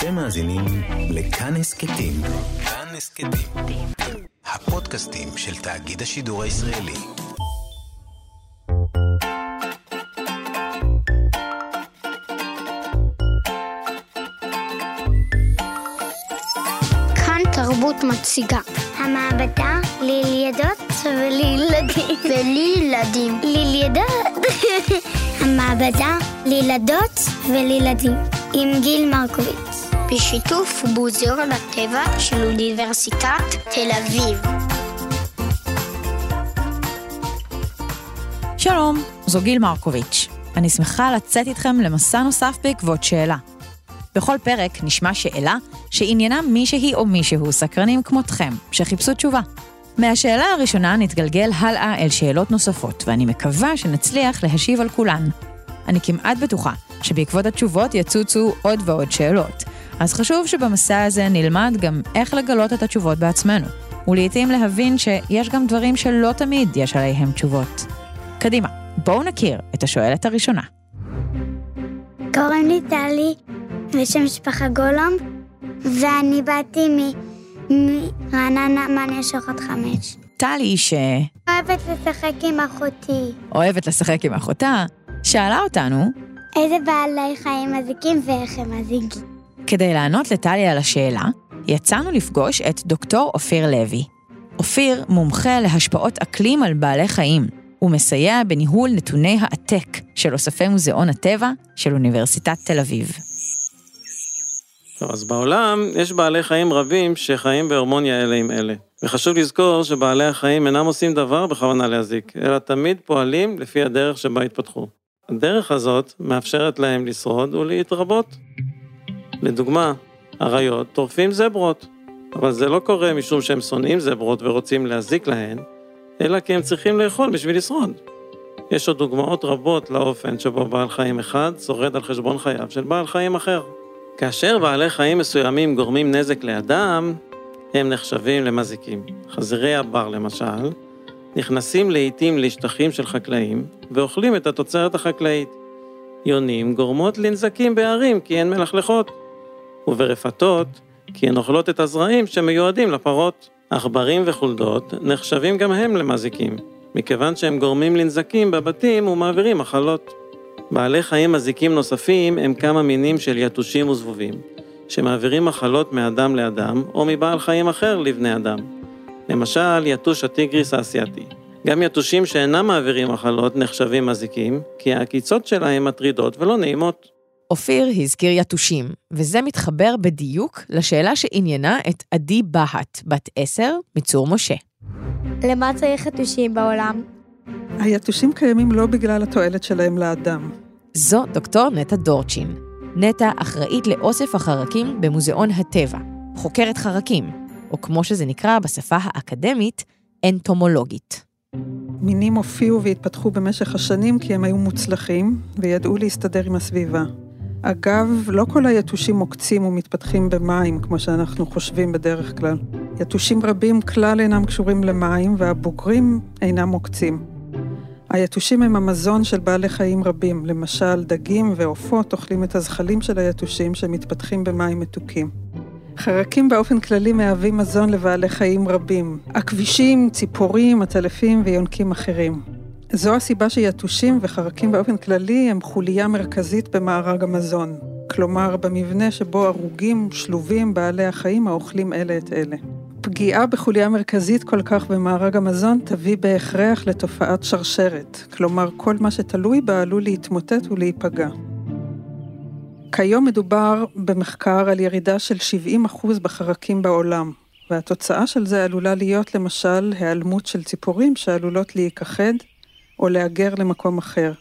אתם מאזינים לכאן הסכתים. כאן הסכתים. הפודקאסטים של תאגיד השידור הישראלי. כאן תרבות מציגה. המעבדה לילדות ולילדים. ולילדים. לילדות. המעבדה לילדות ולילדים. עם גיל מרקוביץ. בשיתוף מוזיאון הטבע של אוניברסיטת תל אביב. שלום, זו גיל מרקוביץ'. אני שמחה לצאת איתכם למסע נוסף בעקבות שאלה. בכל פרק נשמע שאלה שעניינה מישהי או מישהו סקרנים כמותכם, שחיפשו תשובה. מהשאלה הראשונה נתגלגל הלאה אל שאלות נוספות, ואני מקווה שנצליח להשיב על כולן. אני כמעט בטוחה שבעקבות התשובות יצוצו עוד ועוד שאלות, אז חשוב שבמסע הזה נלמד גם איך לגלות את התשובות בעצמנו, ולעיתים להבין שיש גם דברים שלא תמיד יש עליהם תשובות. קדימה, בואו נכיר את השואלת הראשונה. קוראים לי טלי, ושם משפחה גולום, ואני באתי מרעננה מניה שוחט חמש. טלי, אוהבת לשחק עם אחותי. שאוהבת לשחק עם אחותה, שאלה אותנו, איזה בעלי חיים מזיקים ואיך הם מזיקים. כדי לענות לטלי על השאלה, יצאנו לפגוש את דוקטור אופיר לוי. אופיר מומחה להשפעות אקלים על בעלי חיים. הוא מסייע בניהול נתוני העתק של אוספי מוזיאון הטבע של אוניברסיטת תל אביב. טוב, אז בעולם יש בעלי חיים רבים שחיים בהרמוניה אלה עם אלה. וחשוב לזכור שבעלי החיים אינם עושים דבר בכוונה להזיק, אלא תמיד פועלים לפי הדרך שבה התפתחו. הדרך הזאת מאפשרת להם לשרוד ולהתרבות. לדוגמה, אריות טורפים זברות, אבל זה לא קורה משום שהם שונאים זברות ורוצים להזיק להן, אלא כי הם צריכים לאכול בשביל לשרוד. יש עוד דוגמאות רבות לאופן שבו בעל חיים אחד שורד על חשבון חייו של בעל חיים אחר. כאשר בעלי חיים מסוימים גורמים נזק לאדם, הם נחשבים למזיקים. חזירי הבר למשל, נכנסים לעיתים לשטחים של חקלאים ואוכלים את התוצרת החקלאית. יונים גורמות לנזקים בערים כי הן מלכלכות, וברפתות כי הן אוכלות את הזרעים שמיועדים לפרות. עכברים וחולדות נחשבים גם הם למזיקים, מכיוון שהם גורמים לנזקים בבתים ומעבירים מחלות. בעלי חיים מזיקים נוספים הם כמה מינים של יתושים וזבובים, שמעבירים מחלות מאדם לאדם או מבעל חיים אחר לבני אדם. למשל, יתוש הטיגריס האסייתי. גם יתושים שאינם מעבירים מחלות נחשבים מזיקים, כי העקיצות שלהם מטרידות ולא נעימות. אופיר הזכיר יתושים, וזה מתחבר בדיוק לשאלה שעניינה את עדי בהט, בת עשר, מצור משה. למה צריך יתושים בעולם? היתושים קיימים לא בגלל התועלת שלהם לאדם. זו דוקטור נטע דורצ'ין. נטע אחראית לאוסף החרקים במוזיאון הטבע, חוקרת חרקים, או כמו שזה נקרא בשפה האקדמית, אנטומולוגית. מינים הופיעו והתפתחו במשך השנים כי הם היו מוצלחים וידעו להסתדר עם הסביבה. אגב, לא כל היתושים מוקצים ומתפתחים במים, כמו שאנחנו חושבים בדרך כלל. יתושים רבים כלל אינם קשורים למים, והבוגרים אינם מוקצים. היתושים הם המזון של בעלי חיים רבים, למשל דגים ועופות אוכלים את הזחלים של היתושים שמתפתחים במים מתוקים. חרקים באופן כללי מהווים מזון לבעלי חיים רבים, עכבישים, ציפורים, עטלפים ויונקים אחרים. זו הסיבה שיתושים וחרקים באופן כללי הם חוליה מרכזית במארג המזון, כלומר במבנה שבו ערוגים שלובים בעלי החיים האוכלים אלה את אלה. פגיעה בחוליה מרכזית כל כך במארג המזון תביא בהכרח לתופעת שרשרת, כלומר כל מה שתלוי בה עלול להתמוטט ולהיפגע. כיום מדובר במחקר על ירידה של 70% בחרקים בעולם, והתוצאה של זה עלולה להיות למשל היעלמות של ציפורים שעלולות להיכחד או להגר למקום אחר.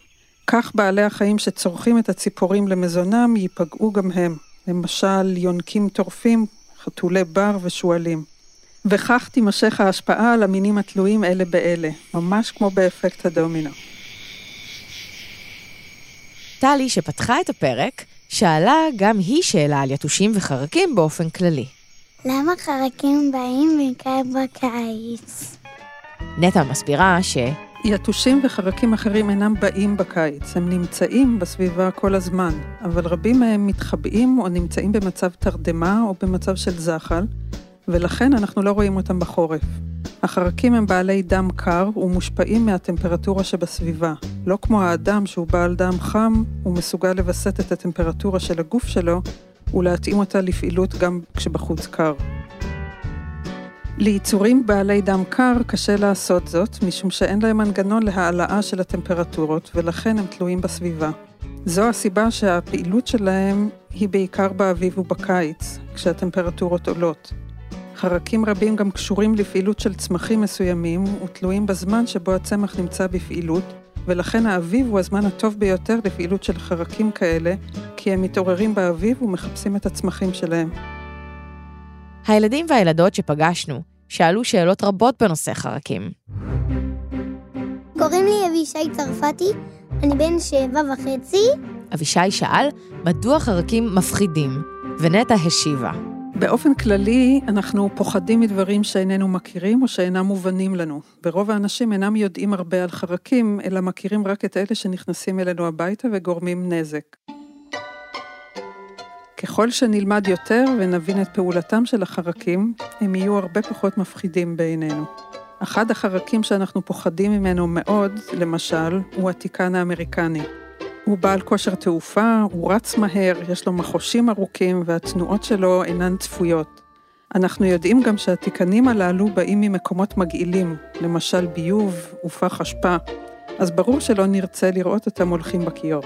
כך בעלי החיים שצורכים את הציפורים למזונם ייפגעו גם הם, למשל יונקים טורפים, חתולי בר ושועלים. וכך תימשך ההשפעה על המינים התלויים אלה באלה, ממש כמו באפקט הדומינו. טלי, שפתחה את הפרק, שאלה גם היא שאלה על יתושים וחרקים באופן כללי. למה חרקים באים בעיקר בקיץ? נטע מסבירה ש... יתושים וחרקים אחרים אינם באים בקיץ, הם נמצאים בסביבה כל הזמן, אבל רבים מהם מתחבאים או נמצאים במצב תרדמה או במצב של זחל, ולכן אנחנו לא רואים אותם בחורף. החרקים הם בעלי דם קר ומושפעים מהטמפרטורה שבסביבה. לא כמו האדם שהוא בעל דם חם, הוא מסוגל לווסת את הטמפרטורה של הגוף שלו ולהתאים אותה לפעילות גם כשבחוץ קר. ליצורים בעלי דם קר קשה לעשות זאת, משום שאין להם מנגנון להעלאה של הטמפרטורות, ולכן הם תלויים בסביבה. זו הסיבה שהפעילות שלהם היא בעיקר באביב ובקיץ, כשהטמפרטורות עולות. חרקים רבים גם קשורים לפעילות של צמחים מסוימים ותלויים בזמן שבו הצמח נמצא בפעילות, ולכן האביב הוא הזמן הטוב ביותר לפעילות של חרקים כאלה, כי הם מתעוררים באביב ומחפשים את הצמחים שלהם. הילדים והילדות שפגשנו שאלו שאלות רבות בנושא חרקים. קוראים לי אבישי צרפתי, אני בן שבע וחצי. אבישי שאל מדוע חרקים מפחידים, ונטע השיבה. באופן כללי, אנחנו פוחדים מדברים שאיננו מכירים או שאינם מובנים לנו. ורוב האנשים אינם יודעים הרבה על חרקים, אלא מכירים רק את אלה שנכנסים אלינו הביתה וגורמים נזק. ככל שנלמד יותר ונבין את פעולתם של החרקים, הם יהיו הרבה פחות מפחידים בעינינו. אחד החרקים שאנחנו פוחדים ממנו מאוד, למשל, הוא התיקן האמריקני. הוא בעל כושר תעופה, הוא רץ מהר, יש לו מחושים ארוכים והתנועות שלו אינן צפויות. אנחנו יודעים גם שהתיקנים הללו באים ממקומות מגעילים, למשל ביוב ופח אשפה, אז ברור שלא נרצה לראות אותם הולכים בכיור.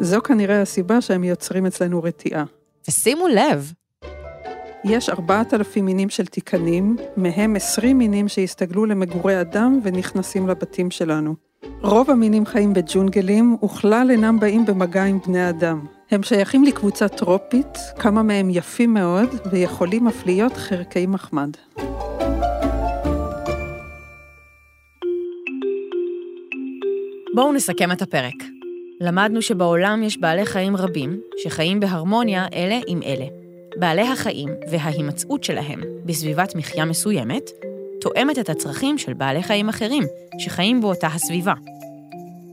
זו כנראה הסיבה שהם יוצרים אצלנו רתיעה. ושימו לב, יש 4,000 מינים של תיקנים, מהם 20 מינים שהסתגלו למגורי אדם ונכנסים לבתים שלנו. רוב המינים חיים בג'ונגלים, וכלל אינם באים במגע עם בני אדם. הם שייכים לקבוצה טרופית, כמה מהם יפים מאוד, ויכולים אף להיות חרקי מחמד. בואו נסכם את הפרק. למדנו שבעולם יש בעלי חיים רבים שחיים בהרמוניה אלה עם אלה. בעלי החיים וההימצאות שלהם בסביבת מחיה מסוימת תואמת את הצרכים של בעלי חיים אחרים שחיים באותה הסביבה.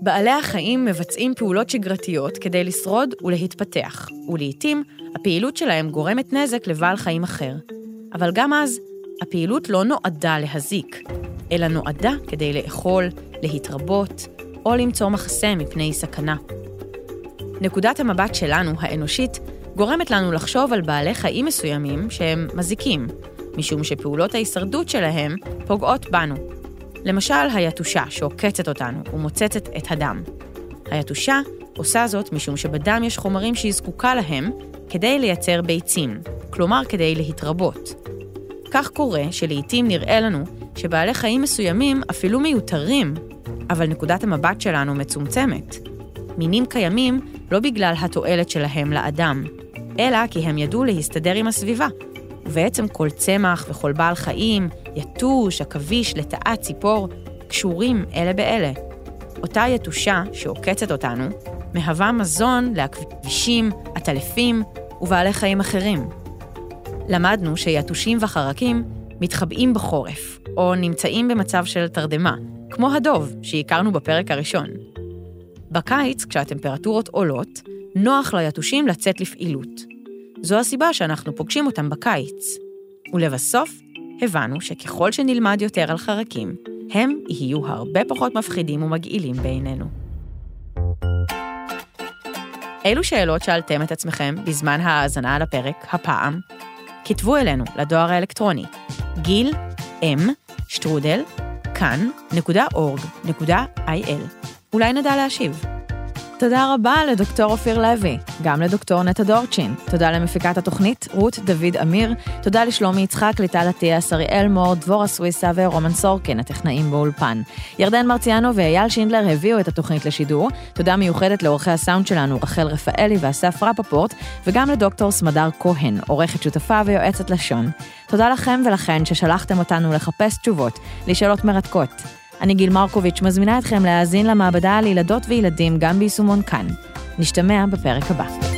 בעלי החיים מבצעים פעולות שגרתיות כדי לשרוד ולהתפתח, ולעיתים הפעילות שלהם גורמת נזק לבעל חיים אחר. אבל גם אז, הפעילות לא נועדה להזיק, אלא נועדה כדי לאכול, להתרבות, או למצוא מחסה מפני סכנה. נקודת המבט שלנו, האנושית, גורמת לנו לחשוב על בעלי חיים מסוימים שהם מזיקים, משום שפעולות ההישרדות שלהם פוגעות בנו. למשל, היתושה שעוקצת אותנו ומוצצת את הדם. היתושה עושה זאת משום שבדם יש חומרים שהיא זקוקה להם כדי לייצר ביצים, כלומר כדי להתרבות. כך קורה שלעיתים נראה לנו שבעלי חיים מסוימים אפילו מיותרים, אבל נקודת המבט שלנו מצומצמת. מינים קיימים לא בגלל התועלת שלהם לאדם, אלא כי הם ידעו להסתדר עם הסביבה. ובעצם כל צמח וכל בעל חיים, יתוש, עכביש, לטאה, ציפור, קשורים אלה באלה. אותה יתושה שעוקצת אותנו, מהווה מזון לעכבישים, עטלפים ובעלי חיים אחרים. למדנו שיתושים וחרקים מתחבאים בחורף, או נמצאים במצב של תרדמה, כמו הדוב שהכרנו בפרק הראשון. בקיץ, כשהטמפרטורות עולות, נוח ליתושים לצאת לפעילות. זו הסיבה שאנחנו פוגשים אותם בקיץ. ולבסוף, הבנו שככל שנלמד יותר על חרקים, הם יהיו הרבה פחות מפחידים ומגעילים בעינינו. אילו שאלות שאלתם את עצמכם בזמן האזנה לפרק הפעם? כתבו אלינו לדואר האלקטרוני גיל m שטרודל כאן.org.il. אולי נדע להשיב. תודה רבה לדוקטור אופיר לוי, גם לדוקטור נטע דורצ'ין. תודה למפיקת התוכנית, רות דוד אמיר. תודה לשלומי יצחק, ליטל אטיאס, אריאל מור, דבורה סוויסה ורומן סורקין, הטכנאים באולפן. ירדן מרציאנו ואייל שינדלר הביאו את התוכנית לשידור. תודה מיוחדת לעורכי הסאונד שלנו, רחל רפאלי ואסף רפפורט, וגם לדוקטור סמדר כהן, עורכת שותפה ויועצת לשון. תודה לכם ולכן ששלחתם אותנו לחפש תשובות לשאלות מרתקות. אני גיל מרקוביץ', מזמינה אתכם להאזין למעבדה על ילדות וילדים גם ביישומון כאן. נשתמע בפרק הבא.